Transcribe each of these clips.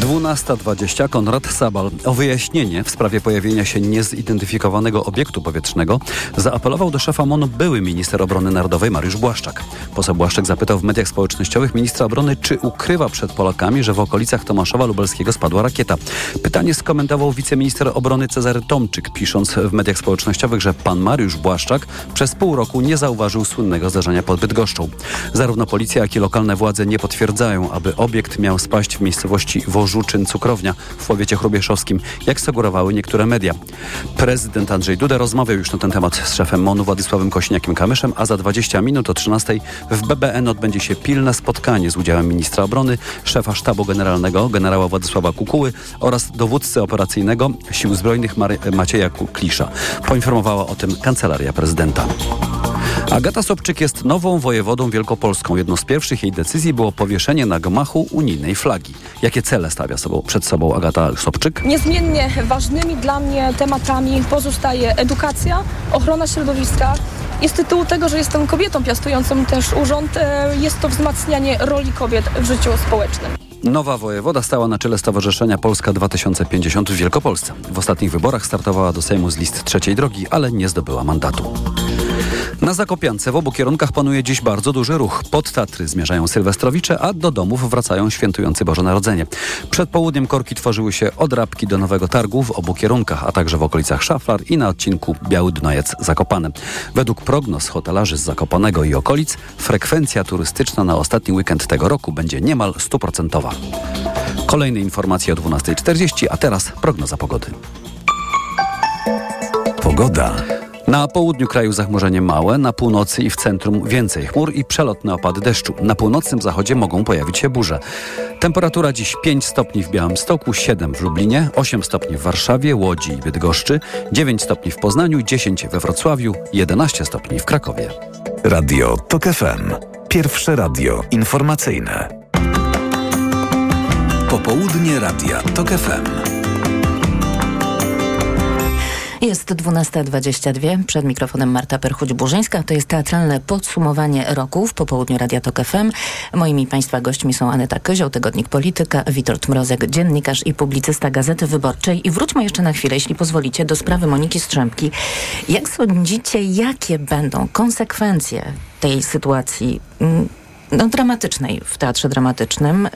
12.20 Konrad Sabal o wyjaśnienie w sprawie pojawienia się niezidentyfikowanego obiektu powietrznego zaapelował do szefa MONU były minister obrony narodowej Mariusz Błaszczak. Poseł Błaszczak zapytał w mediach społecznościowych ministra obrony, czy ukrywa przed Polakami, że w okolicach Tomaszowa Lubelskiego spadła rakieta. Pytanie skomentował wiceminister obrony Cezary Tomczyk, pisząc w mediach społecznościowych, że pan Mariusz Błaszczak przez pół roku nie zauważył słynnego zdarzenia pod Bydgoszczą. Zarówno policja, jak i lokalne władze nie potwierdzają, aby obiekt miał spaść w miejscowości Wożu Żuczyn Cukrownia w powiecie chrubieszowskim, jak sugerowały niektóre media. Prezydent Andrzej Duda rozmawiał już na ten temat z szefem MONU Władysławem Kośniakiem-Kamyszem, a za 20 minut o 13 w BBN odbędzie się pilne spotkanie z udziałem ministra obrony, szefa sztabu generalnego generała Władysława Kukuły oraz dowódcy operacyjnego Sił Zbrojnych Macieja Klisza. Poinformowała o tym Kancelaria Prezydenta. Agata Sobczyk jest nową wojewodą wielkopolską. Jedną z pierwszych jej decyzji było powieszenie na gmachu unijnej flagi. Jakie cele stawia sobą, przed sobą Agata Sobczyk? Niezmiennie ważnymi dla mnie tematami pozostaje edukacja, ochrona środowiska, i z tytułu tego, że jestem kobietą piastującą też urząd, e, jest to wzmacnianie roli kobiet w życiu społecznym. Nowa wojewoda stała na czele Stowarzyszenia Polska 2050 w Wielkopolsce. W ostatnich wyborach startowała do Sejmu z list trzeciej drogi, ale nie zdobyła mandatu. Na Zakopiance w obu kierunkach panuje dziś bardzo duży ruch. Pod Tatry zmierzają sylwestrowicze, a do domów wracają świętujący Boże Narodzenie. Przed południem korki tworzyły się od Rabki do Nowego Targu w obu kierunkach, a także w okolicach Szaflar i na odcinku Biały Dnojec Zakopane. Według prognoz hotelarzy z Zakopanego i okolic frekwencja turystyczna na ostatni weekend tego roku będzie niemal stuprocentowa. Kolejne informacje o 12.40, a teraz prognoza pogody. Pogoda. Na południu kraju zachmurzenie małe, na północy i w centrum więcej chmur i przelotne opady deszczu. Na północnym zachodzie mogą pojawić się burze. Temperatura dziś 5 stopni w Białymstoku, 7 w Lublinie, 8 stopni w Warszawie, Łodzi i Bydgoszczy, 9 stopni w Poznaniu, 10 we Wrocławiu, 11 stopni w Krakowie. Radio TOK FM. Pierwsze radio informacyjne. Popołudnie Radia TOK FM. Jest 12.22. Przed mikrofonem Marta Perchuć-Burzyńska. To jest teatralne podsumowanie roku w popołudniu Radia Tok FM. Moimi Państwa gośćmi są Aneta Kozioł, Tygodnik Polityka, Witold Mrozek, dziennikarz i publicysta Gazety Wyborczej. I wróćmy jeszcze na chwilę, jeśli pozwolicie, do sprawy Moniki Strzępki. Jak sądzicie, jakie będą konsekwencje tej sytuacji mm, no, dramatycznej w teatrze dramatycznym?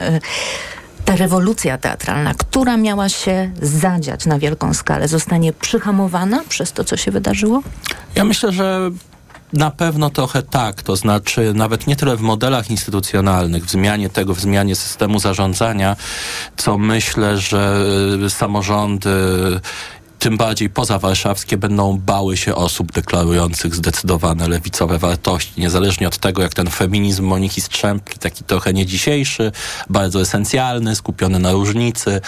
Ta rewolucja teatralna, która miała się zadziać na wielką skalę, zostanie przyhamowana przez to, co się wydarzyło? Ja myślę, że na pewno trochę tak, to znaczy nawet nie tyle w modelach instytucjonalnych, w zmianie tego, w zmianie systemu zarządzania, co myślę, że samorządy tym bardziej pozawarszawskie będą bały się osób deklarujących zdecydowane lewicowe wartości, niezależnie od tego, jak ten feminizm Moniki Strzępki, taki trochę nie dzisiejszy, bardzo esencjalny, skupiony na różnicy,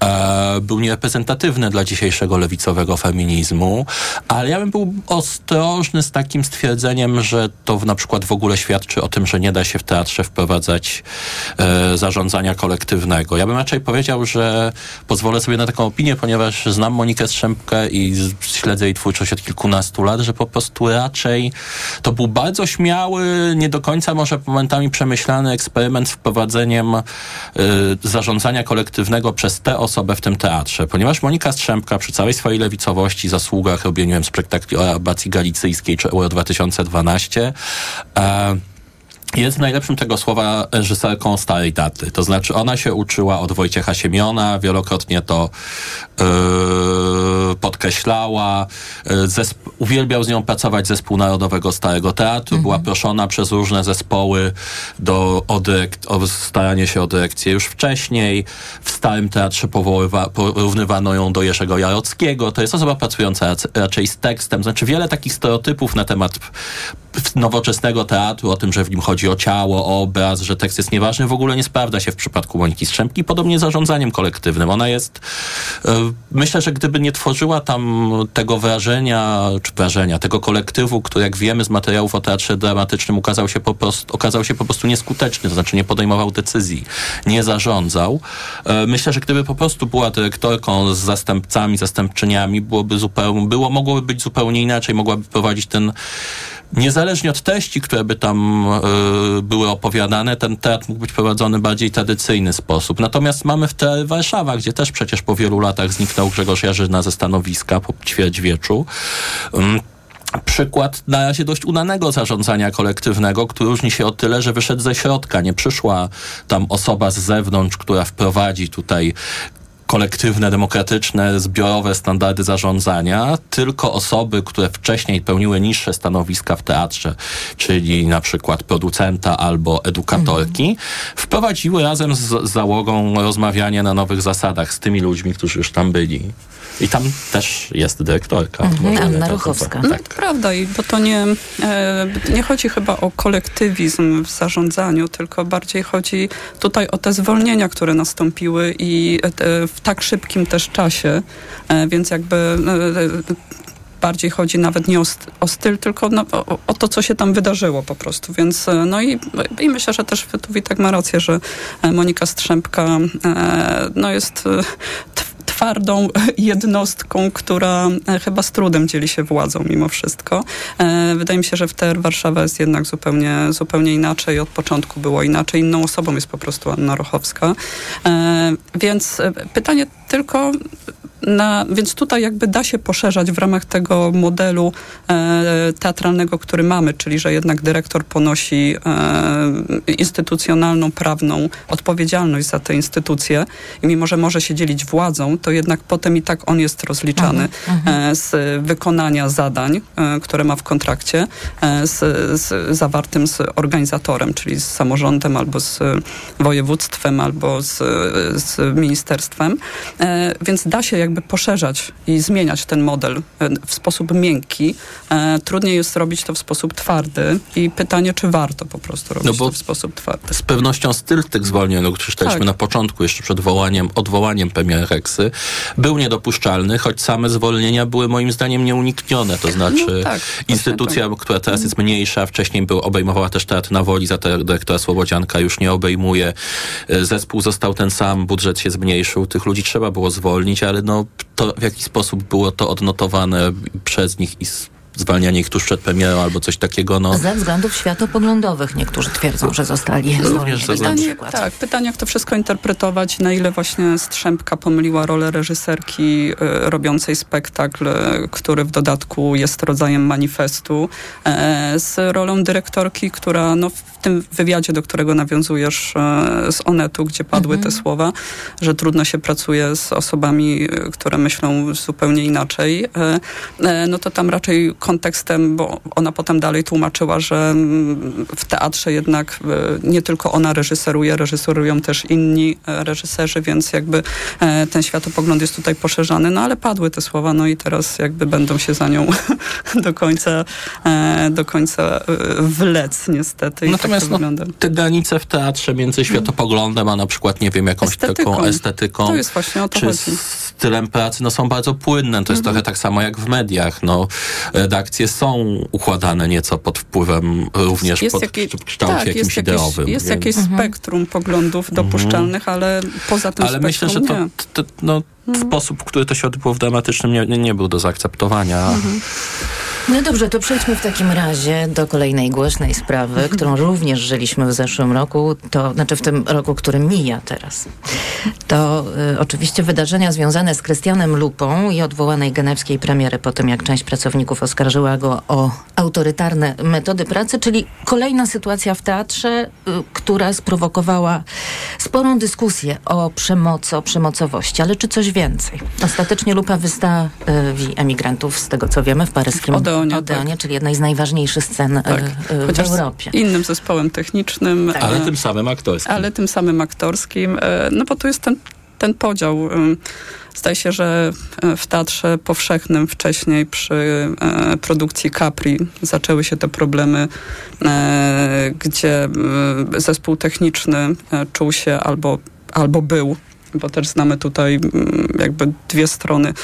e, był niereprezentatywny dla dzisiejszego lewicowego feminizmu, ale ja bym był ostrożny z takim stwierdzeniem, że to na przykład w ogóle świadczy o tym, że nie da się w teatrze wprowadzać e, zarządzania kolektywnego. Ja bym raczej powiedział, że pozwolę sobie na taką opinię, ponieważ znam Monikę Strzępkę i śledzę jej twórczość od kilkunastu lat, że po prostu raczej to był bardzo śmiały, nie do końca może momentami przemyślany eksperyment z wprowadzeniem y, zarządzania kolektywnego przez tę osobę w tym teatrze. Ponieważ Monika Strzępka przy całej swojej lewicowości, zasługach robieniu spektakli o abacji galicyjskiej czy Euro 2012, e, jest najlepszym tego słowa reżyserką starej daty. To znaczy ona się uczyła od Wojciecha Siemiona, wielokrotnie to yy, podkreślała. Yy, uwielbiał z nią pracować zespół Narodowego Starego Teatru. Mhm. Była proszona przez różne zespoły do, o, dyrekt, o staranie się o dyrekcję już wcześniej. W Starym Teatrze powoływa, porównywano ją do Jerzego Jarockiego. To jest osoba pracująca raczej z tekstem. Znaczy wiele takich stereotypów na temat nowoczesnego teatru, o tym, że w nim chodzi o ciało, o obraz, że tekst jest nieważny, w ogóle nie sprawdza się w przypadku Moniki Strzemki. Podobnie zarządzaniem kolektywnym. Ona jest, e, myślę, że gdyby nie tworzyła tam tego wrażenia, czy wrażenia, tego kolektywu, który jak wiemy z materiałów o teatrze dramatycznym okazał się po prostu, okazał się po prostu nieskuteczny, to znaczy nie podejmował decyzji, nie zarządzał. E, myślę, że gdyby po prostu była dyrektorką z zastępcami, zastępczyniami, byłoby zupełnie, było, mogłoby być zupełnie inaczej, mogłaby prowadzić ten niezależnie od treści, które by tam y, były opowiadane, ten teatr mógł być prowadzony w bardziej tradycyjny sposób. Natomiast mamy w Teatr Warszawa, gdzie też przecież po wielu latach zniknął Grzegorz Jarzyna ze stanowiska po ćwierćwieczu. Um, przykład na razie dość udanego zarządzania kolektywnego, który różni się o tyle, że wyszedł ze środka. Nie przyszła tam osoba z zewnątrz, która wprowadzi tutaj kolektywne, demokratyczne, zbiorowe standardy zarządzania, tylko osoby, które wcześniej pełniły niższe stanowiska w teatrze, czyli na przykład producenta albo edukatorki, mhm. wprowadziły razem z załogą rozmawianie na nowych zasadach z tymi ludźmi, którzy już tam byli. I tam też jest dyrektorka. Mhm. Anna Ruchowska. Tak. No, prawda, i bo to nie, e, nie chodzi chyba o kolektywizm w zarządzaniu, tylko bardziej chodzi tutaj o te zwolnienia, które nastąpiły i e, w tak szybkim też czasie, e, więc jakby bardziej chodzi nawet nie o, o styl, tylko no, o, o, to, co się tam wydarzyło po prostu. Więc no i, i myślę, że też tu Witek ma rację, że Monika Strzępka no jest twardą jednostką, która e, chyba z trudem dzieli się władzą mimo wszystko. E, wydaje mi się, że w TR Warszawa jest jednak zupełnie, zupełnie inaczej. Od początku było inaczej. Inną osobą jest po prostu Anna Rochowska. E, więc pytanie tylko na, więc tutaj jakby da się poszerzać w ramach tego modelu e, teatralnego, który mamy, czyli że jednak dyrektor ponosi e, instytucjonalną, prawną odpowiedzialność za te instytucje i mimo, że może się dzielić władzą, to jednak potem i tak on jest rozliczany mhm, mhm. e, z wykonania zadań, e, które ma w kontrakcie, e, z, z, zawartym z organizatorem, czyli z samorządem albo z województwem, albo z, z ministerstwem. E, więc da się jakby jakby poszerzać i zmieniać ten model e, w sposób miękki. E, trudniej jest robić to w sposób twardy i pytanie, czy warto po prostu robić no to w sposób twardy. Z pewnością styl tych zwolnień, o których czytaliśmy tak. na początku, jeszcze przed wołaniem, odwołaniem premiera Reksy, był niedopuszczalny, choć same zwolnienia były moim zdaniem nieuniknione. To znaczy no, tak, instytucja, tak. która teraz jest mniejsza, wcześniej był, obejmowała też teatr na woli, za dyrektora Słowodzianka już nie obejmuje. E, zespół został ten sam, budżet się zmniejszył, tych ludzi trzeba było zwolnić, ale no to w jaki sposób było to odnotowane przez nich i zwalnianie ich tuż przed premierą albo coś takiego. No. Ze względów światopoglądów niektórzy twierdzą, że zostali Również pytanie, Tak, pytanie jak to wszystko interpretować, na ile właśnie Strzępka pomyliła rolę reżyserki y, robiącej spektakl, y, który w dodatku jest rodzajem manifestu, y, z rolą dyrektorki, która no, w tym wywiadzie, do którego nawiązujesz z Onetu, gdzie padły mhm. te słowa, że trudno się pracuje z osobami, które myślą zupełnie inaczej, no to tam raczej kontekstem, bo ona potem dalej tłumaczyła, że mm, w teatrze jednak e, nie tylko ona reżyseruje, reżyserują też inni e, reżyserzy, więc jakby e, ten światopogląd jest tutaj poszerzany, no ale padły te słowa, no i teraz jakby będą się za nią do końca do końca wlec niestety. Natomiast tak no, te granice w teatrze między światopoglądem, a na przykład, nie wiem, jakąś estetyką. taką estetyką, to jest właśnie o to czy chodzi. stylem pracy, no są bardzo płynne. To jest mhm. trochę tak samo jak w mediach. No, redakcje są układane nieco pod wpływem również jest pod jakie, kształcie tak, jakimś jest ideowym. Jakieś, jest więc... jakieś spektrum poglądów mhm. dopuszczalnych, ale poza tym Ale myślę, że to, to no, mhm. sposób, w który to się odbyło w dramatycznym nie, nie, był do zaakceptowania. Mhm. No dobrze, to przejdźmy w takim razie do kolejnej głośnej sprawy, mhm. którą również żyliśmy w zeszłym roku, to znaczy w tym roku, który mija teraz. To y, oczywiście wydarzenia związane z Krystianem Lupą i odwołanej genewskiej premiery po tym, jak część pracowników oskarżyła go o autorytarne metody pracy, czyli kolejna sytuacja w teatrze, y, która sprowokowała sporą dyskusję o przemocy, o przemocowości. Ale czy coś więcej? Ostatecznie Lupa wystawi emigrantów, z tego co wiemy, w paryskim Odeonie, Odeonie tak. czyli jednej z najważniejszych scen tak. E, w Europie. innym zespołem technicznym. Tak. Ale tym samym aktorskim. Ale tym samym aktorskim, e, no bo tu jest ten ten podział. Zdaje się, że w Teatrze Powszechnym wcześniej przy produkcji Capri zaczęły się te problemy, gdzie zespół techniczny czuł się albo, albo był bo też znamy tutaj jakby dwie strony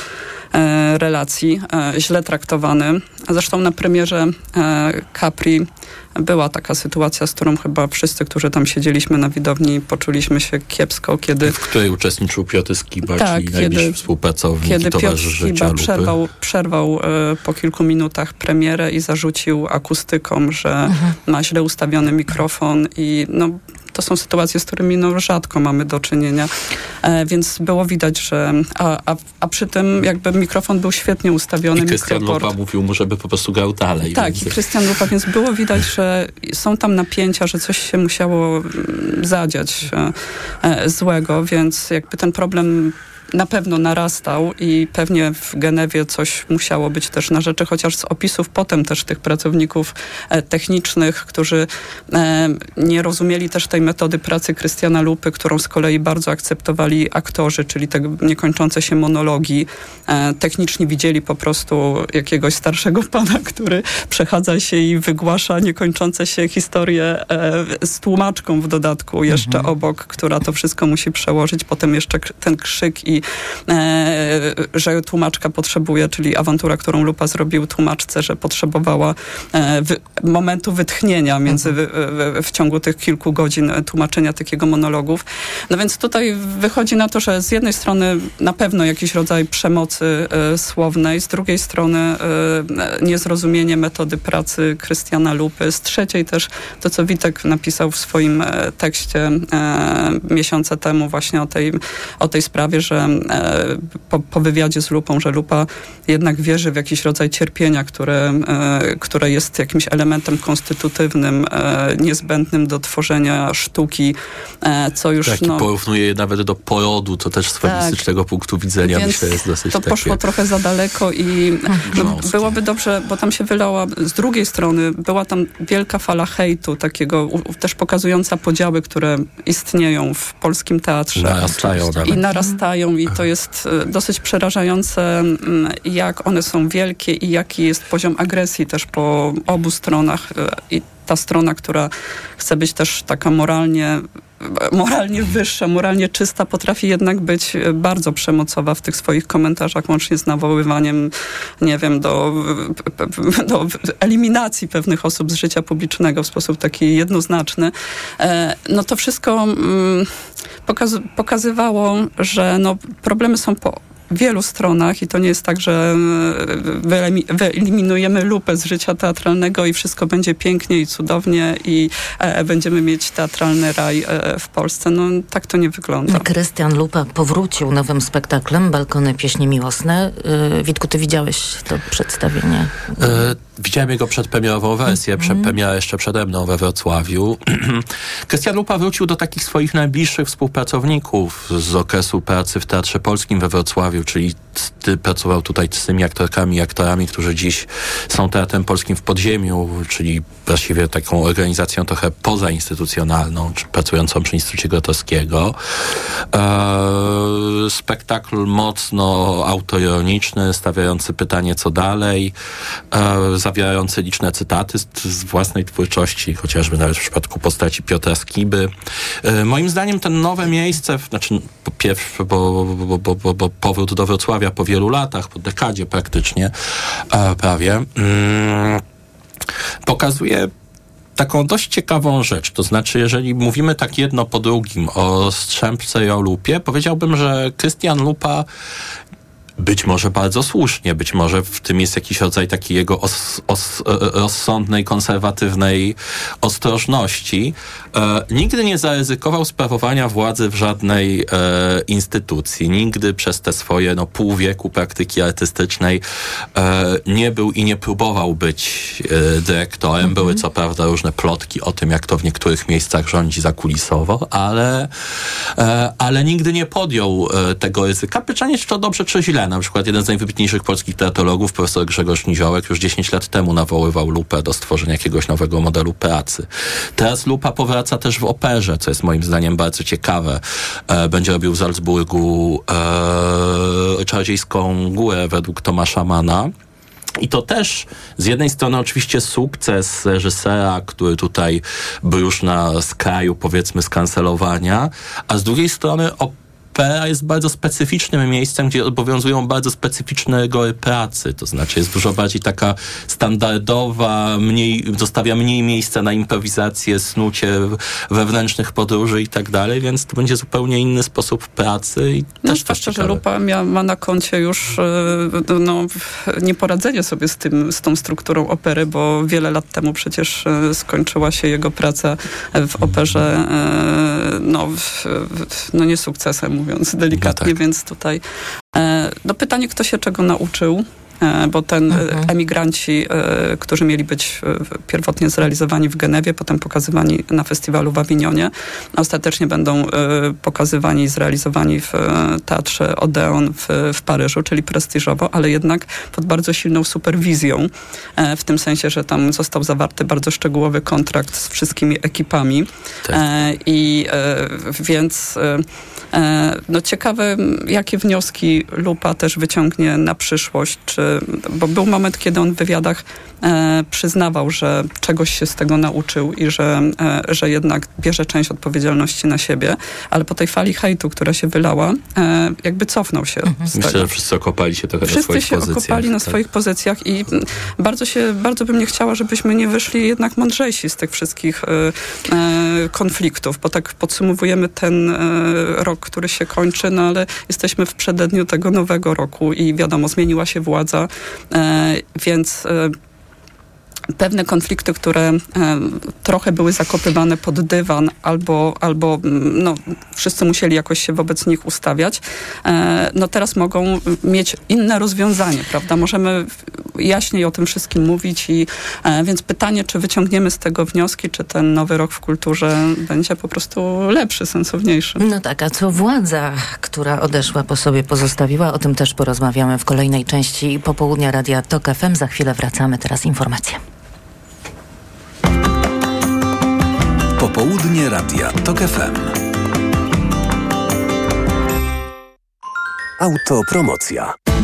E, relacji, e, źle traktowany. Zresztą na premierze e, Capri była taka sytuacja, z którą chyba wszyscy, którzy tam siedzieliśmy na widowni, poczuliśmy się kiepsko, kiedy... W której uczestniczył Piotr Skiba, tak, czyli kiedy, współpracownik kiedy i towarzysz Piotr Skiba przerwał, przerwał po kilku minutach premierę i zarzucił akustykom, że mhm. ma źle ustawiony mikrofon i no, to są sytuacje, z którymi no, rzadko mamy do czynienia, e, więc było widać, że a, a, a przy tym jakby mikrofon był świetnie ustawiony. I Krystian Lupa mówił mu, żeby po prostu grał dalej. Tak, więc... i Krystian Lupa, więc było widać, że są tam napięcia, że coś się musiało mm, zadziać e, e, złego, więc jakby ten problem na pewno narastał i pewnie w Genewie coś musiało być też na rzeczy, chociaż z opisów potem też tych pracowników e, technicznych, którzy e, nie rozumieli też tej metody pracy Krystiana Lupy, którą z kolei bardzo akceptowali aktorzy, czyli te niekończące się monologi. E, techniczni widzieli po prostu jakiegoś starszego pana, który przechadza się i wygłasza niekończące się historie z tłumaczką w dodatku jeszcze mhm. obok, która to wszystko musi przełożyć. Potem jeszcze ten krzyk i e, że tłumaczka potrzebuje, czyli awantura, którą Lupa zrobił tłumaczce, że potrzebowała e, wy, momentu wytchnienia między w, w, w, ciągu tych kilku godzin tłumaczenia takiego monologów. No więc tutaj wychodzi na to, że z jednej strony na pewno jakiś rodzaj przemocy e, słownej, z drugiej strony e, niezrozumienie metody pracy Krystiana Lupy, z trzeciej też to, co Witek napisał w swoim e, tekście e, miesiące temu właśnie o tej, o tej sprawie, że E, po, po wywiadzie z Lupą, że Lupa jednak wierzy w jakiś rodzaj cierpienia, które, e, które jest jakimś elementem konstytutywnym, e, niezbędnym do tworzenia sztuki, co już... Tak, no, porównuje je nawet do porodu, co też z tak. feministycznego tak. punktu widzenia myślę jest dosyć To takie... poszło trochę za daleko i no, byłoby dobrze, bo tam się wylała, z drugiej strony była tam wielka fala hejtu, takiego też pokazująca podziały, które istnieją w polskim teatrze. Narastają I narastają i to jest e, dosyć przerażające, mm, jak one są wielkie i jaki jest poziom agresji też po obu stronach. E, I ta strona, która chce być też taka moralnie moralnie wyższa, moralnie czysta, potrafi jednak być bardzo przemocowa w tych swoich komentarzach, łącznie z nawoływaniem, nie wiem, do, do eliminacji pewnych osób z życia publicznego w sposób taki jednoznaczny. E, no to wszystko mm, pokazywało, że no, problemy są po wielu stronach i to nie jest tak, że e, wyeliminujemy lupę z życia teatralnego i wszystko będzie pięknie i cudownie i e, będziemy mieć teatralny raj e, w Polsce. No tak to nie wygląda. Krystian Lupa powrócił nowym spektaklem Balkony Pieśni Miłosne. Witku, ty widziałeś to przedstawienie? Widziałem jego przedpremierową wersję, mm. jeszcze przede mną we Wrocławiu. Krystian Lupa wrócił do takich swoich najbliższych współpracowników z okresu pracy w Teatrze Polskim we Wrocławiu, czyli ty pracował tutaj z tymi aktorkami i aktorami, którzy dziś są Teatrem Polskim w podziemiu, czyli właściwie taką organizacją trochę pozainstytucjonalną, czy pracującą przy Instytucie Grotowskiego. Eee, spektakl mocno autoironiczny, stawiający pytanie, co dalej. Eee, zawierający liczne cytaty z, z, własnej twórczości, chociażby nawet w przypadku postaci Piotra Skiby. E, moim zdaniem ten nowe miejsce, znaczy po pierwsze, bo, bo, bo, bo powrót do Wrocławia po wielu latach, po dekadzie praktycznie, e, prawie, mm, pokazuje taką dość ciekawą rzecz. To znaczy, jeżeli mówimy tak jedno po drugim o Strzępce i o Lupie, powiedziałbym, że Krystian Lupa być może bardzo słusznie, być może w tym jest jakiś rodzaj takiej jego os, os, e, e, rozsądnej, konserwatywnej ostrożności. E, nigdy nie zaryzykował sprawowania władzy w żadnej e, instytucji. Nigdy przez te swoje no, pół wieku praktyki artystycznej e, nie był i nie próbował być e, dyrektorem. Były co prawda różne plotki o tym, jak to w niektórych miejscach rządzi zakulisowo, ale, ale nigdy nie podjął tego ryzyka. Pytanie, czy to dobrze, czy źle. Na przykład jeden z najwybitniejszych polskich teatologów, profesor Grzegorz Niziołek, już 10 lat temu nawoływał lupę do stworzenia jakiegoś nowego modelu pracy. Teraz lupa powraca też w operze, co jest moim zdaniem bardzo ciekawe. E, będzie robił w Salzburgu e, Czarodziejską Górę według Tomasza Mana. I to też z jednej strony oczywiście sukces reżysera, który tutaj był już na skraju powiedzmy skancelowania, a z drugiej strony opera jest bardzo specyficznym miejscem, gdzie obowiązują bardzo specyficzne rygory pracy. To znaczy jest dużo bardziej taka standardowa, mniej, zostawia mniej miejsca na improwizację, snucie wewnętrznych podróży i tak dalej, więc to będzie zupełnie inny sposób pracy. I no, też zwłaszcza, że Lupa mia, ma na koncie już e, no, nieporadzenie sobie z, tym, z tą strukturą opery, bo wiele lat temu przecież e, skończyła się jego praca w operze e, no, no nie sukcesem, mówiąc delikatnie, no tak. więc tutaj e, no pytanie, kto się czego nauczył. E, bo ten e, mhm. emigranci, którzy mieli być pierwotnie zrealizowani w Genewie, potem pokazywani na festiwalu w Awinionie, ostatecznie będą pokazywani i zrealizowani w Teatrze Odeon w, w Paryżu, czyli prestiżowo, ale jednak pod bardzo silną superwizją, w tym sensie, że tam został zawarty bardzo szczegółowy kontrakt z wszystkimi ekipami. Tak. I więc E, no ciekawe, jakie wnioski Lupa też wyciągnie na przyszłość, czy, bo był moment, kiedy on w wywiadach e, przyznawał, że czegoś się z tego nauczył i że, e, że jednak bierze część odpowiedzialności na siebie, ale po tej fali hejtu, która się wylała, e, jakby cofnął się. Mhm. Myślę, że wszyscy okopali się trochę wszyscy na swoich pozycjach. Wszyscy się okopali na tak. swoich pozycjach i bardzo się, bardzo bym nie chciała, żebyśmy nie wyszli jednak mądrzejsi z tych wszystkich e, e, konfliktów, bo tak podsumowujemy ten rok, który się kończy, no ale jesteśmy w przededniu tego nowego roku i wiadomo, zmieniła się władza, więc pewne konflikty, które e, trochę były zakopywane pod dywan albo, albo mm, no, wszyscy musieli jakoś się wobec nich ustawiać, e, no teraz mogą mieć inne rozwiązanie, prawda? Możemy jaśniej o tym wszystkim mówić i e, więc pytanie, czy wyciągniemy z tego wnioski, czy ten nowy rok w kulturze będzie po prostu lepszy, sensowniejszy. No tak, a co władza, która odeszła po sobie pozostawiła, o tym też porozmawiamy w kolejnej części popołudnia Radia TOK FM. Za chwilę wracamy, teraz informacje. Popołudnie Radia TOK FM. Autopromocja.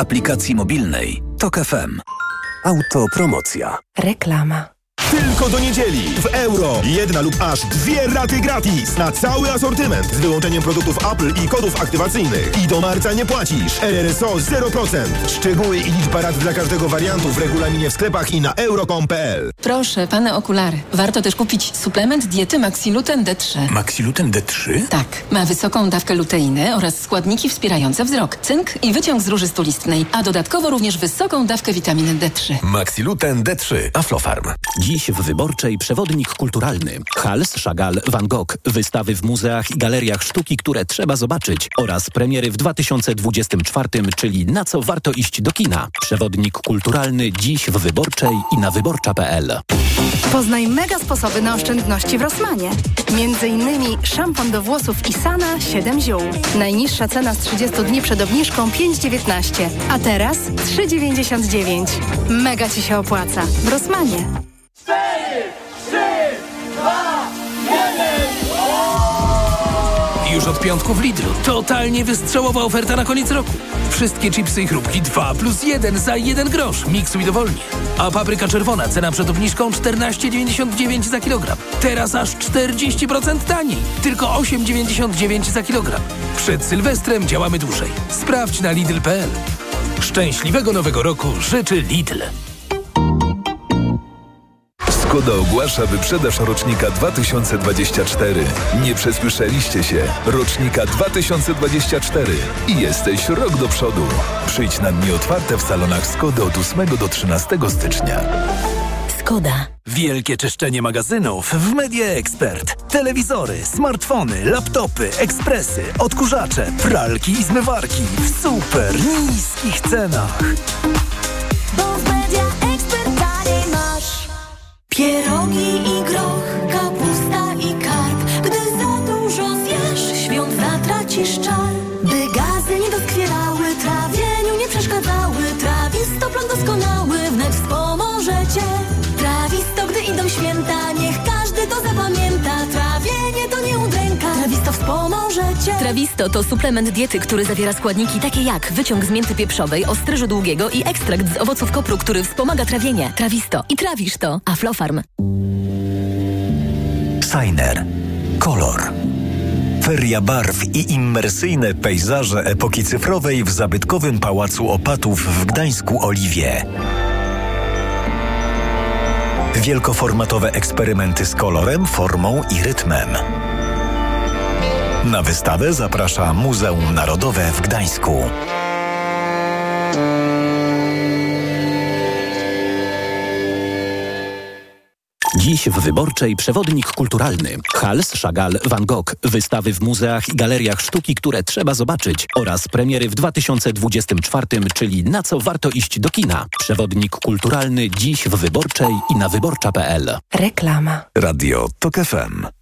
aplikacji mobilnej TOK FM. Autopromocja. Reklama. Tylko do niedzieli w euro. Jedna lub aż dwie raty gratis na cały asortyment z wyłączeniem produktów Apple i kodów aktywacyjnych. I do marca nie płacisz. RRSO 0%. Szczegóły i liczba rat dla każdego wariantu w regulaminie w sklepach i na euro.com.pl. Proszę, pane okulary. Warto też kupić suplement diety Maxiluten D3. Maxiluten D3? Tak. Ma wysoką dawkę luteiny oraz składniki wspierające wzrok, cynk i wyciąg z róży stulistnej, a dodatkowo również wysoką dawkę witaminy D3. Maxiluten D3. Aflofarm. Dziś Dziś w Wyborczej przewodnik kulturalny. Hals, Chagall, Van Gogh. Wystawy w muzeach i galeriach sztuki, które trzeba zobaczyć. Oraz premiery w 2024, czyli na co warto iść do kina. Przewodnik kulturalny dziś w Wyborczej i na wyborcza.pl. Poznaj mega sposoby na oszczędności w Rosmanie. Między innymi szampon do włosów Isana 7 ziół. Najniższa cena z 30 dni przed obniżką 5,19, a teraz 3,99. Mega Ci się opłaca. W Rosmanie. 4, 3, 2, 1. Już od piątku w Lidlu. Totalnie wystrzałowa oferta na koniec roku. Wszystkie chipsy i chrupki 2 plus 1 za 1 grosz. Miksuj dowolnie. A papryka czerwona, cena przed obniżką 14,99 za kilogram. Teraz aż 40% taniej. Tylko 8,99 za kilogram. Przed Sylwestrem działamy dłużej. Sprawdź na Lidl.pl. Szczęśliwego nowego roku życzy Lidl. Skoda ogłasza wyprzedaż rocznika 2024. Nie przesłyszeliście się. Rocznika 2024. I jesteś rok do przodu. Przyjdź na dni otwarte w salonach Skody od 8 do 13 stycznia. Skoda. Wielkie czyszczenie magazynów w Media Expert. Telewizory, smartfony, laptopy, ekspresy, odkurzacze, pralki i zmywarki w super niskich cenach. Pierogi i groch, cię. Trawisto to suplement diety, który zawiera składniki takie jak wyciąg z mięty pieprzowej, ostryżu długiego i ekstrakt z owoców kopru, który wspomaga trawienie. Trawisto. I trawisz to. Aflofarm. Signer. Kolor. Feria barw i immersyjne pejzaże epoki cyfrowej w zabytkowym Pałacu Opatów w Gdańsku Oliwie. Wielkoformatowe eksperymenty z kolorem, formą i rytmem. Na wystawę zaprasza Muzeum Narodowe w Gdańsku. Dziś w Wyborczej przewodnik kulturalny. Hals, Chagall, Van Gogh. Wystawy w muzeach i galeriach sztuki, które trzeba zobaczyć. Oraz premiery w 2024, czyli na co warto iść do kina. Przewodnik kulturalny dziś w Wyborczej i na wyborcza.pl. Reklama. Radio TOK FM.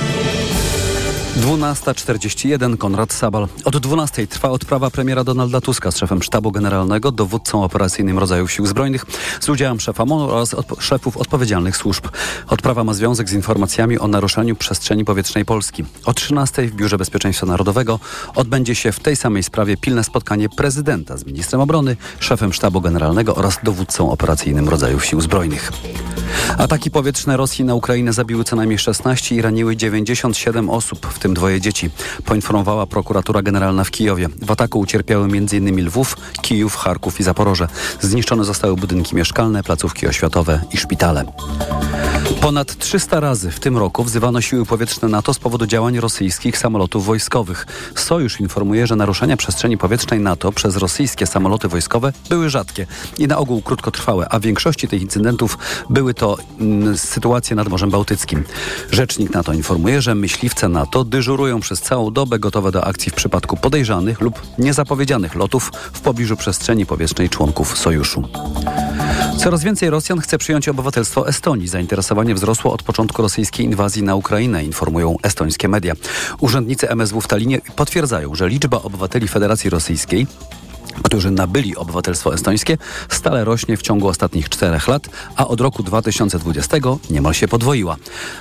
12.41 Konrad Sabal. Od 12.00 trwa odprawa premiera Donalda Tuska z szefem sztabu generalnego, dowódcą operacyjnym rodzajów sił zbrojnych, z udziałem szefa MONU oraz odpo szefów odpowiedzialnych służb. Odprawa ma związek z informacjami o naruszeniu przestrzeni powietrznej Polski. O 13.00 w Biurze Bezpieczeństwa Narodowego odbędzie się w tej samej sprawie pilne spotkanie prezydenta z ministrem obrony, szefem sztabu generalnego oraz dowódcą operacyjnym rodzajów sił zbrojnych. Ataki powietrzne Rosji na Ukrainę zabiły co najmniej 16 i raniły 97 osób, w tym dwoje dzieci, poinformowała prokuratura generalna w Kijowie. W ataku ucierpiały m.in. Lwów, Kijów, Charków i Zaporoże. Zniszczone zostały budynki mieszkalne, placówki oświatowe i szpitale. Ponad 300 razy w tym roku wzywano siły powietrzne NATO z powodu działań rosyjskich samolotów wojskowych. Sojusz informuje, że naruszenia przestrzeni powietrznej NATO przez rosyjskie samoloty wojskowe były rzadkie i na ogół krótkotrwałe, a w większości tych incydentów były to mm, sytuacje nad Morzem Bałtyckim. Rzecznik NATO informuje, że myśliwce NATO dyżurują przez całą dobę gotowe do akcji w przypadku podejrzanych lub niezapowiedzianych lotów w pobliżu przestrzeni powietrznej członków sojuszu. Coraz więcej Rosjan chce przyjąć obywatelstwo Estonii. Zainteresowanie wzrosło od początku rosyjskiej inwazji na Ukrainę, informują estońskie media. Urzędnicy MSW w Talinie potwierdzają, że liczba obywateli Federacji Rosyjskiej którzy nabyli obywatelstwo estońskie, stale rośnie w ciągu ostatnich czterech lat, a od roku 2020 niemal się podwoiła.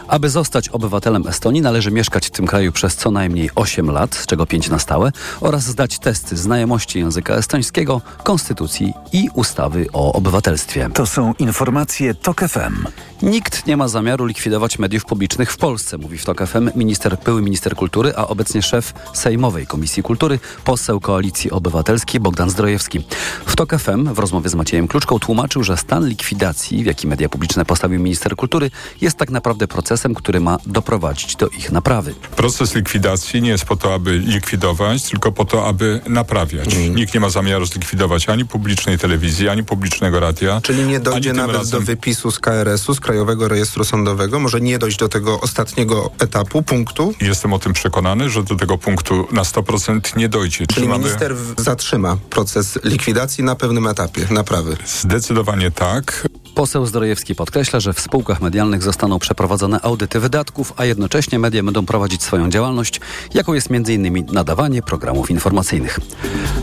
Aby zostać obywatelem Estonii, należy mieszkać w tym kraju przez co najmniej 8 lat, z czego 5 na stałe, oraz zdać testy znajomości języka estońskiego, konstytucji i ustawy o obywatelstwie. To są informacje TOK FM. Nikt nie ma zamiaru likwidować mediów publicznych w Polsce, mówi w TOK FM minister, były minister kultury, a obecnie szef Sejmowej Komisji Kultury, poseł Koalicji Obywatelskiej Bogdan Zdrojewski. W TOK FM w rozmowie z Maciejem Kluczką tłumaczył, że stan likwidacji, w jaki media publiczne postawił minister kultury, jest tak naprawdę procesem, który ma doprowadzić do ich naprawy. Proces likwidacji nie jest po to, aby likwidować, tylko po to, aby naprawiać. Mhm. Nikt nie ma zamiaru zlikwidować ani publicznej telewizji, ani publicznego radia. Czyli nie dojdzie nawet razem- do wypisu z KRS-u, z Krajowego Rejestru Sądowego. Może nie dojść do tego ostatniego etapu, punktu. Jestem o tym przekonany, że do tego punktu na 100% nie dojdzie. Czyli Trzymamy- minister zatrzyma proces likwidacji na pewnym etapie naprawy. Zdecydowanie tak. Poseł Zdrojewski podkreśla, że w spółkach medialnych zostaną przeprowadzone audyty wydatków, a jednocześnie media będą prowadzić swoją działalność, jaką jest m.in. nadawanie programów informacyjnych.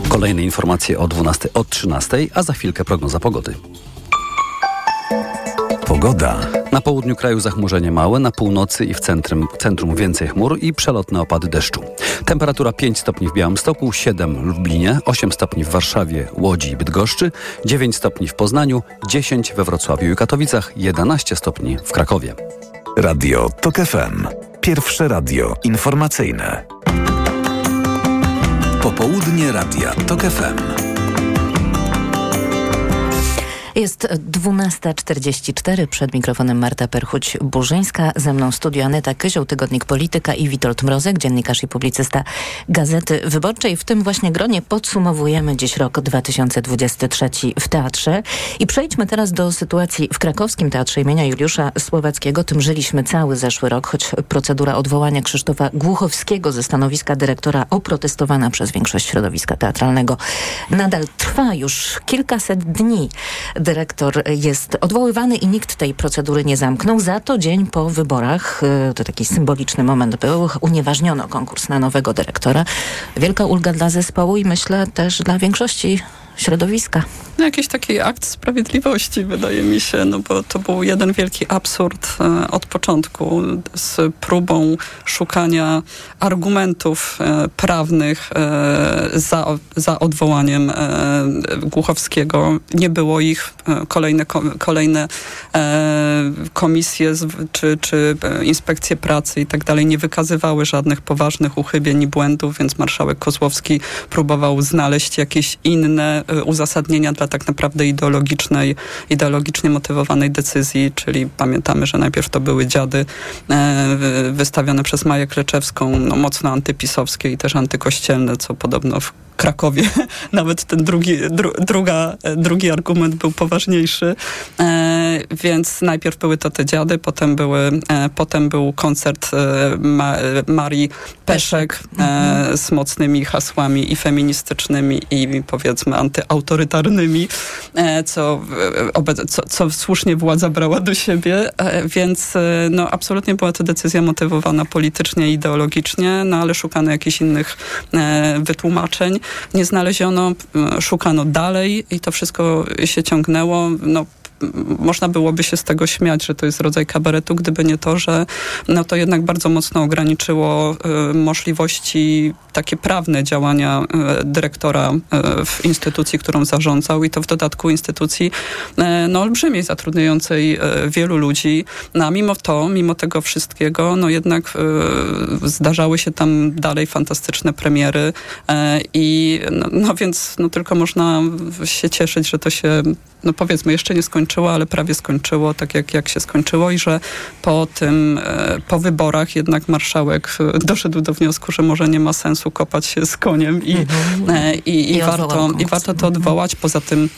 Kolejne informacje o 12, od 13, a za chwilkę prognoza pogody. Pogoda. Na południu kraju zachmurzenie małe, na północy i w centrum, centrum więcej chmur i przelotne opady deszczu. Temperatura 5 stopni w Białymstoku, 7 w Lublinie, 8 stopni w Warszawie, Łodzi i Bydgoszczy, 9 stopni w Poznaniu, 10 we Wrocławiu i Katowicach, 11 stopni w Krakowie. Radio TOK FM. Pierwsze radio informacyjne. Popołudnie Radia TOK FM. Jest 12.44, przed mikrofonem Marta Perchuć-Burzyńska, ze mną studio Aneta Kyzioł, Tygodnik Polityka i Witold Mrozek, dziennikarz i publicysta Gazety Wyborczej. W tym właśnie gronie podsumowujemy dziś rok 2023 w teatrze. I przejdźmy teraz do sytuacji w krakowskim Teatrze imienia Juliusza Słowackiego. Tym żyliśmy cały zeszły rok, choć procedura odwołania Krzysztofa Głuchowskiego ze stanowiska dyrektora oprotestowana przez większość środowiska teatralnego nadal trwa już kilkaset dni dyrektor jest odwoływany i nikt tej procedury nie zamknął. Za to dzień po wyborach, y, to taki symboliczny moment był, unieważniono konkurs na nowego dyrektora. Wielka ulga dla zespołu i myślę też dla większości środowiska. No, jakiś taki akt sprawiedliwości, wydaje mi się, no bo to był jeden wielki absurd e, od początku z próbą szukania argumentów e, prawnych e, za, za odwołaniem e, Głuchowskiego. Nie było ich. E, kolejne, kolejne e, komisje z, czy, czy inspekcje pracy i tak dalej nie wykazywały żadnych poważnych uchybień i błędów, więc marszałek Kozłowski próbował znaleźć jakieś inne uzasadnienia dla tak naprawdę ideologicznej, ideologicznie motywowanej decyzji, czyli pamiętamy, że najpierw to były dziady e, wystawione przez Maję Kleczewską, no, mocno antypisowskie i też antykościelne, co podobno w Krakowie nawet ten drugi, dru, druga, drugi argument był poważniejszy. E, więc najpierw były to te dziady, potem, były, e, potem był koncert e, Ma, Marii Peszek e, mhm. z mocnymi hasłami i feministycznymi i powiedzmy antyautorytarnymi, e, co, co, co słusznie władza brała do siebie, e, więc no, absolutnie była to decyzja motywowana politycznie i ideologicznie, no ale szukano jakichś innych wytłumaczeń nie znaleziono, szukano dalej i to wszystko się ciągnęło. No, można byłoby się z tego śmiać, że to jest rodzaj kabaretu, gdyby nie to, że no to jednak bardzo mocno ograniczyło y, możliwości takie prawne działania y, dyrektora y, w instytucji, którą zarządzał i to w dodatku instytucji y, no, olbrzymiej, zatrudniającej y, wielu ludzi. No, a mimo to, mimo tego wszystkiego, no jednak y, zdarzały się tam dalej fantastyczne premiery i no, no więc no, tylko można się cieszyć, że to się no powiedzmy, jeszcze nie skończyło, ale prawie skończyło, tak jak, jak się skończyło i że po tym, e, po wyborach jednak marszałek e, doszedł do wniosku, że może nie ma sensu kopać się z koniem i, mhm. e, i, i, i warto, i warto to odwołać. Poza tym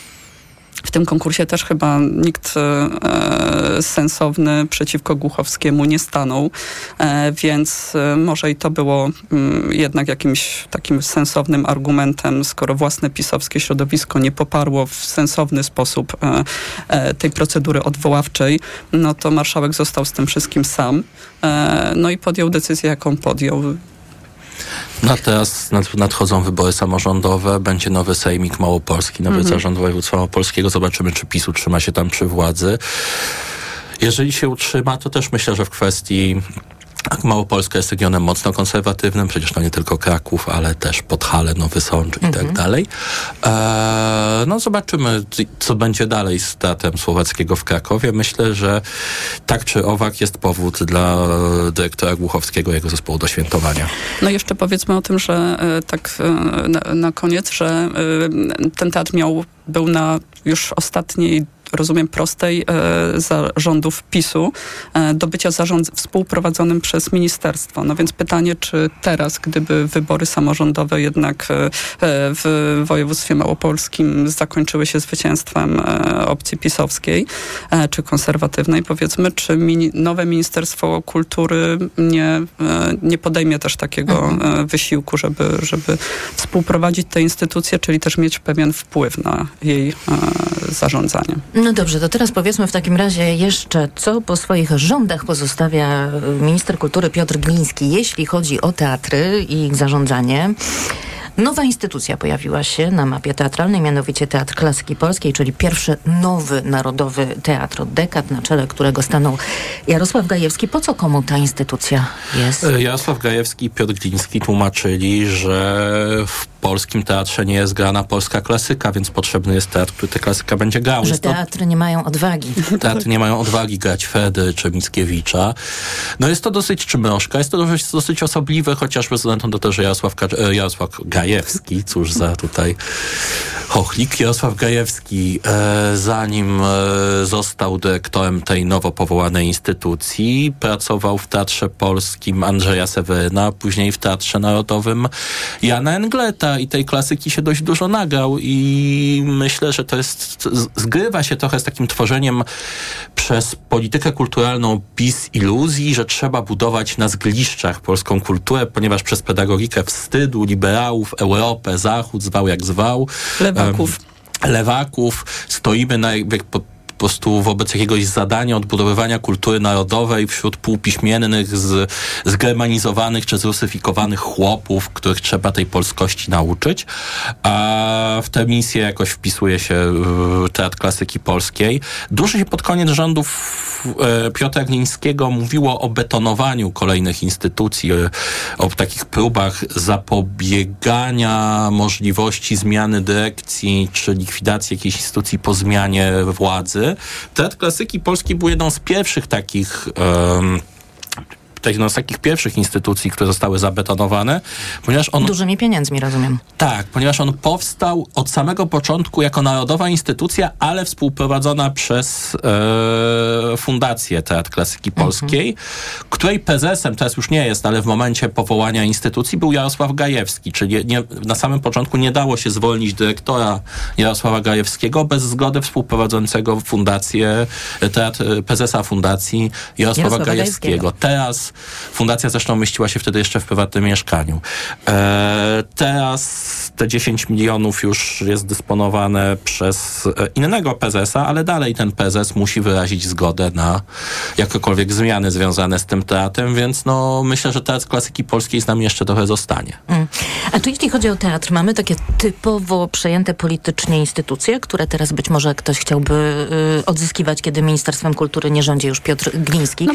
w tym konkursie też chyba nikt e, sensowny przeciwko Głuchowskiemu nie stanął, e, więc e, może i to było m, mm, jednak jakimś takim sensownym argumentem, skoro własne pisowskie środowisko nie poparło w sensowny sposób e, e, tej procedury odwoławczej, no to marszałek został z tym wszystkim sam. E, no i podjął decyzję, jaką podjął. No teraz nadchodzą wybory samorządowe, będzie nowy sejmik Małopolski, nowy mhm. zarząd województwa małopolskiego. Zobaczymy, czy PiS utrzyma się tam przy władzy. Jeżeli się utrzyma, to też myślę, że w kwestii Małopolska jest regionem mocno konserwatywnym, przecież to nie tylko Kraków, ale też Podhale, Nowy Sącz i tak mhm. dalej. E, no zobaczymy, co będzie dalej z teatrem słowackiego w Krakowie. Myślę, że tak czy owak jest powód dla dyrektora Głuchowskiego jego zespołu do świętowania. No jeszcze powiedzmy o tym, że e, tak e, na, na koniec, że e, ten teatr miał, był na już ostatniej rozumiem, prostej e, zarządów PiSu e, do bycia zarząd współprowadzonym przez ministerstwo. No więc pytanie, czy teraz, gdyby wybory samorządowe jednak e, w województwie małopolskim zakończyły się zwycięstwem opcji pisowskiej czy konserwatywnej, powiedzmy, czy nowe Ministerstwo Kultury nie, nie podejmie też takiego wysiłku, żeby, żeby współprowadzić te instytucje, czyli też mieć pewien wpływ na jej zarządzanie. No dobrze, to teraz powiedzmy w takim razie jeszcze, co po swoich rządach pozostawia minister kultury Piotr Gliński, jeśli chodzi o teatry i ich zarządzanie. Nowa instytucja pojawiła się na mapie teatralnej, mianowicie Teatr Klasyki Polskiej, czyli pierwszy nowy narodowy teatr od dekad, na czele którego stanął Jarosław Gajewski. Po co komu ta instytucja jest? Jarosław Gajewski i Piotr Gliński tłumaczyli, że w polskim teatrze nie jest grana polska klasyka, więc potrzebny jest teatr, który tę klasykę będzie grał. Że teatry nie mają odwagi. Teatry nie mają odwagi grać Fedy czy Mickiewicza. No jest to dosyć czmrożka, jest to dosyć, dosyć osobliwe, chociażby ze względu na to, że Jarosław, e, Jarosław Gajewski, cóż za tutaj chochlik, Jarosław Gajewski, e, zanim e, został dyrektorem tej nowo powołanej instytucji, pracował w Teatrze Polskim Andrzeja Seweryna, później w Teatrze Narodowym Jana Engleta i tej klasyki się dość dużo nagrał i myślę, że to jest, zgrywa się trochę z takim tworzeniem przez politykę kulturalną PiS iluzji, że trzeba budować na zgliszczach polską kulturę, ponieważ przez pedagogikę wstydu, liberałów, Europę, Zachód, zwał jak zwał. Lewaków. em, lewaków, stoimy na prostu wobec jakiegoś zadania odbudowywania kultury narodowej wśród półpiśmiennych, z, zgermanizowanych czy zrusyfikowanych chłopów, których trzeba tej polskości nauczyć. A w tę misję jakoś wpisuje się Teatr Klasyki Polskiej. Dużo się pod koniec rządów e, Piotra Glińskiego mówiło o betonowaniu kolejnych instytucji, e, o takich próbach zapobiegania możliwości zmiany dyrekcji czy likwidacji jakiejś instytucji po zmianie władzy. Teatr Klasyki Polskiej był jedną z pierwszych takich em, jedną z takich pierwszych instytucji, które zostały zabetonowane, ponieważ on Dużymi pieniędzmi, rozumiem. tak, ponieważ on powstał od samego początku jako narodowa instytucja, ale współprowadzona przez e, Fundację Teatr Klasyki Polskiej, której prezesem teraz już nie jest, ale w momencie powołania instytucji był Jarosław Gajewski, czyli nie, na samym początku nie dało się zwolnić dyrektora Jarosława Gajewskiego bez zgody współprowadzącego fundację, e, teatr, e, prezesa fundacji Jarosława, Jarosława Gajewskiego. Gajewskiego. Teraz fundacja zresztą mieściła się wtedy jeszcze w prywatnym mieszkaniu. E, teraz te 10 milionów już jest dysponowane przez e, innego prezesa, ale dalej ten prezes musi wyrazić zgodę na jakiekolwiek zmiany związane z tym teatrem, więc no myślę, że teatr klasyki polskiej z nami jeszcze trochę zostanie. Mm. A czy jeśli chodzi o teatr, mamy takie typowo przejęte politycznie instytucje, które teraz być może ktoś chciałby y, odzyskiwać, kiedy Ministerstwem Kultury nie rządzi już Piotr Gliński.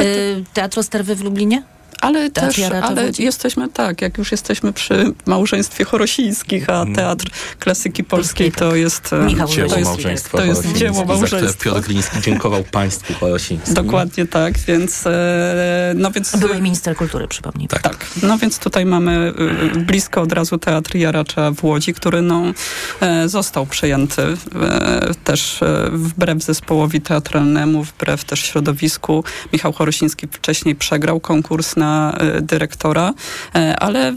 y, Teatr Osterwy w Lublinie? Ale też, ale jesteśmy tak, jak już jesteśmy przy małżeństwie Chorosińskich, a Teatr Klasyki Polskiej to jest... e, Michał to Dzieło jest, małżeństwa to jest dzieło małżeństwa. Piotr Gliński dziękował państwu Chorosińskim. Dokładnie tak, więc... e, No więc Były minister kultury, przypomnij. Tak. No więc tutaj mamy y, blisko od razu Teatr Jaracza w Łodzi, który no, e, został przejęty e, też e, wbrew zespołowi teatralnemu, wbrew też środowisku. Michał Chorosiński wcześniej przegrał konkurs na e, dyrektora, e, ale e,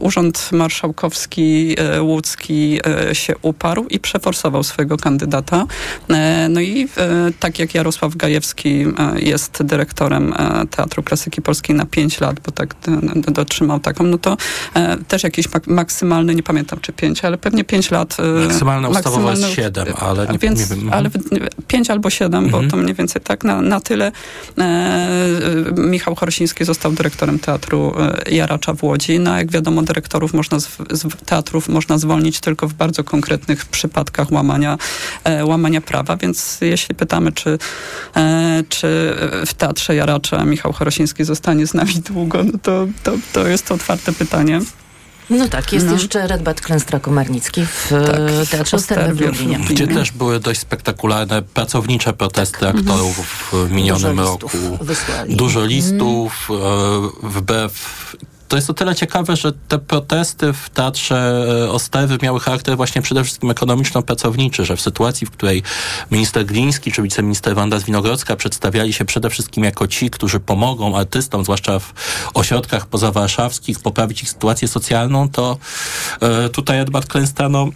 Urząd Marszałkowski Łódzki się uparł i przeforsował swojego kandydata. No i tak jak Jarosław Gajewski jest dyrektorem Teatru Klasyki Polskiej na 5 lat, bo tak dotrzymał taką, no to też jakiś mak- maksymalny, nie pamiętam czy 5, ale pewnie 5 lat. Maksymalne ustawowo jest maksymalny- 7, ale nie, więc, nie wiem. ale 5 albo 7, Mhm. bo to mniej więcej tak, na, na tyle Michał Chorosiński został dyrektorem Teatru e, Jaracza w Łodzi. No jak wiadomo, dyrektorów można z, z teatrów można zwolnić tylko w bardzo konkretnych przypadkach łamania, e, łamania prawa, więc jeśli pytamy, czy, e, czy w Teatrze Jaracza Michał Chorosiński zostanie z nami długo, no to, to, to jest to otwarte pytanie. No tak, jest No. jeszcze Redbat Klęstra-Komarnicki w e, Teatrze Osterwy w Lublinie. Gdzie też były dość spektakularne pracownicze protesty aktorów w minionym Dużo roku. wysłali. Dużo listów, e, wbrew to jest o tyle ciekawe, że te protesty w Teatrze e, Osterwy miały charakter właśnie przede wszystkim ekonomiczno-pracowniczy, że w sytuacji, w której minister Gliński czy wiceminister Wanda Zwinogrodzka przedstawiali się przede wszystkim jako ci, którzy pomogą artystom, zwłaszcza w ośrodkach pozawarszawskich, poprawić ich sytuację socjalną, to e, tutaj Edward Klęsta, no,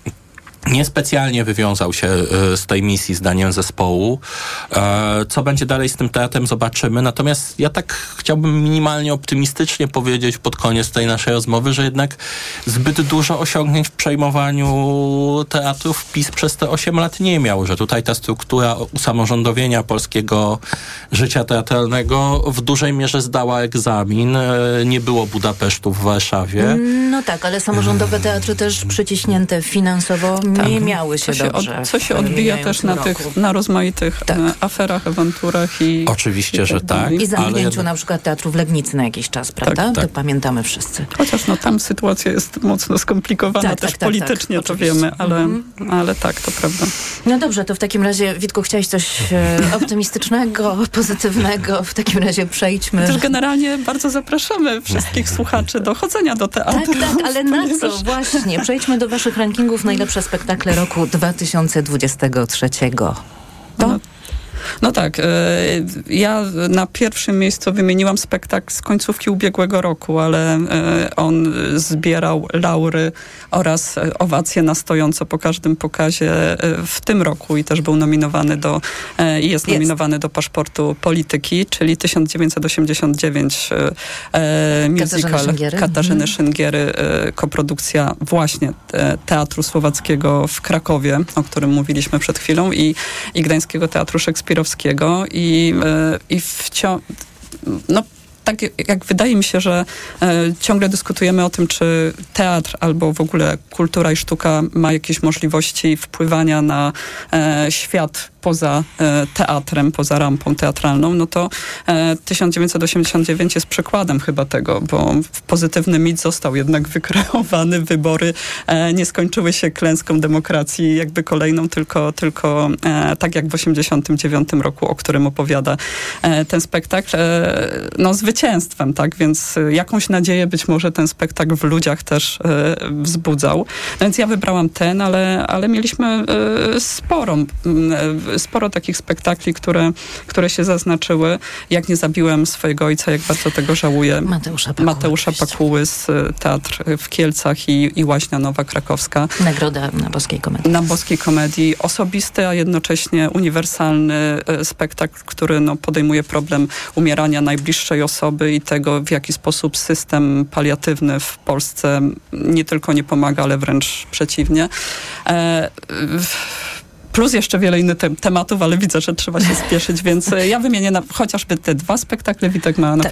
niespecjalnie wywiązał się e, z tej misji zdaniem zespołu. E, Co będzie dalej z tym teatrem zobaczymy. Natomiast ja tak chciałbym minimalnie optymistycznie powiedzieć pod koniec tej naszej rozmowy, że jednak zbyt dużo osiągnięć w przejmowaniu teatrów PiS przez te 8 lat nie miał, że tutaj ta struktura usamorządowienia polskiego życia teatralnego w dużej mierze zdała egzamin. E, Nie było Budapesztu w Warszawie. No tak, ale samorządowe teatry też przyciśnięte finansowo nie miały się co się, dobrze. Od, co się odbija też na mijającym tych, roku. na rozmaitych e, aferach, awanturach i... Oczywiście, i że tak. dalej. I zamknięciu ale- na przykład Teatru w Legnicy na jakiś czas, prawda? tak. To pamiętamy wszyscy. Chociaż no tam sytuacja jest mocno skomplikowana Tak, też tak, tak, politycznie, tak, to oczywiście. wiemy, ale, Mhm. ale tak, to prawda. No dobrze, to w takim razie, Witku, chciałeś coś e, optymistycznego, pozytywnego. W takim razie przejdźmy. Też generalnie bardzo zapraszamy wszystkich słuchaczy do chodzenia do teatru. Tak, tak, ale na co? Właśnie. Przejdźmy do waszych rankingów najlepsze spektakle roku 2023. No, no tak, e, ja na pierwszym miejscu wymieniłam spektakl z końcówki ubiegłego roku, ale e, on zbierał laury oraz owacje na stojąco po każdym pokazie e, w tym roku i też był nominowany do, i jest nominowany do paszportu polityki, czyli 1989 e, musical Szynggiery. Katarzyny Mhm. Szyngiery, koprodukcja właśnie Teatru Słowackiego w Krakowie, o którym mówiliśmy przed chwilą i, i Gdańskiego Teatru Szekspirowskiego i, e, i wciąż, no tak jak wydaje mi się, że e, ciągle dyskutujemy o tym, czy teatr albo w ogóle kultura i sztuka ma jakieś możliwości wpływania na e, świat poza e, teatrem, poza rampą teatralną, no to e, 1989 jest przykładem chyba tego, bo pozytywny mit został jednak wykreowany, wybory nie skończyły się klęską demokracji jakby kolejną, tylko, tylko tak jak w 89 roku, o którym opowiada ten spektakl, no zwycięstwem, tak, więc e, jakąś nadzieję być może ten spektakl w ludziach też e, wzbudzał. No więc ja wybrałam ten, ale, ale mieliśmy e, sporo, sporo takich spektakli, które, które się zaznaczyły. Jak nie zabiłem swojego ojca, jak bardzo tego żałuję. Mateusza Pakuły. Mateusza Pakuły z Teatr w Kielcach i, i Łaźnia Nowa Krakowska. Nagroda na Boskiej Komedii. Na boskiej komedii osobisty, a jednocześnie uniwersalny spektakl, który no, podejmuje problem umierania najbliższej osoby i tego, w jaki sposób system paliatywny w Polsce nie tylko nie pomaga, ale wręcz przeciwnie. E, Plus jeszcze wiele innych te tematów, ale widzę, że trzeba się spieszyć, więc ja wymienię na, chociażby te dwa spektakle. Witek ma na Tak. pewno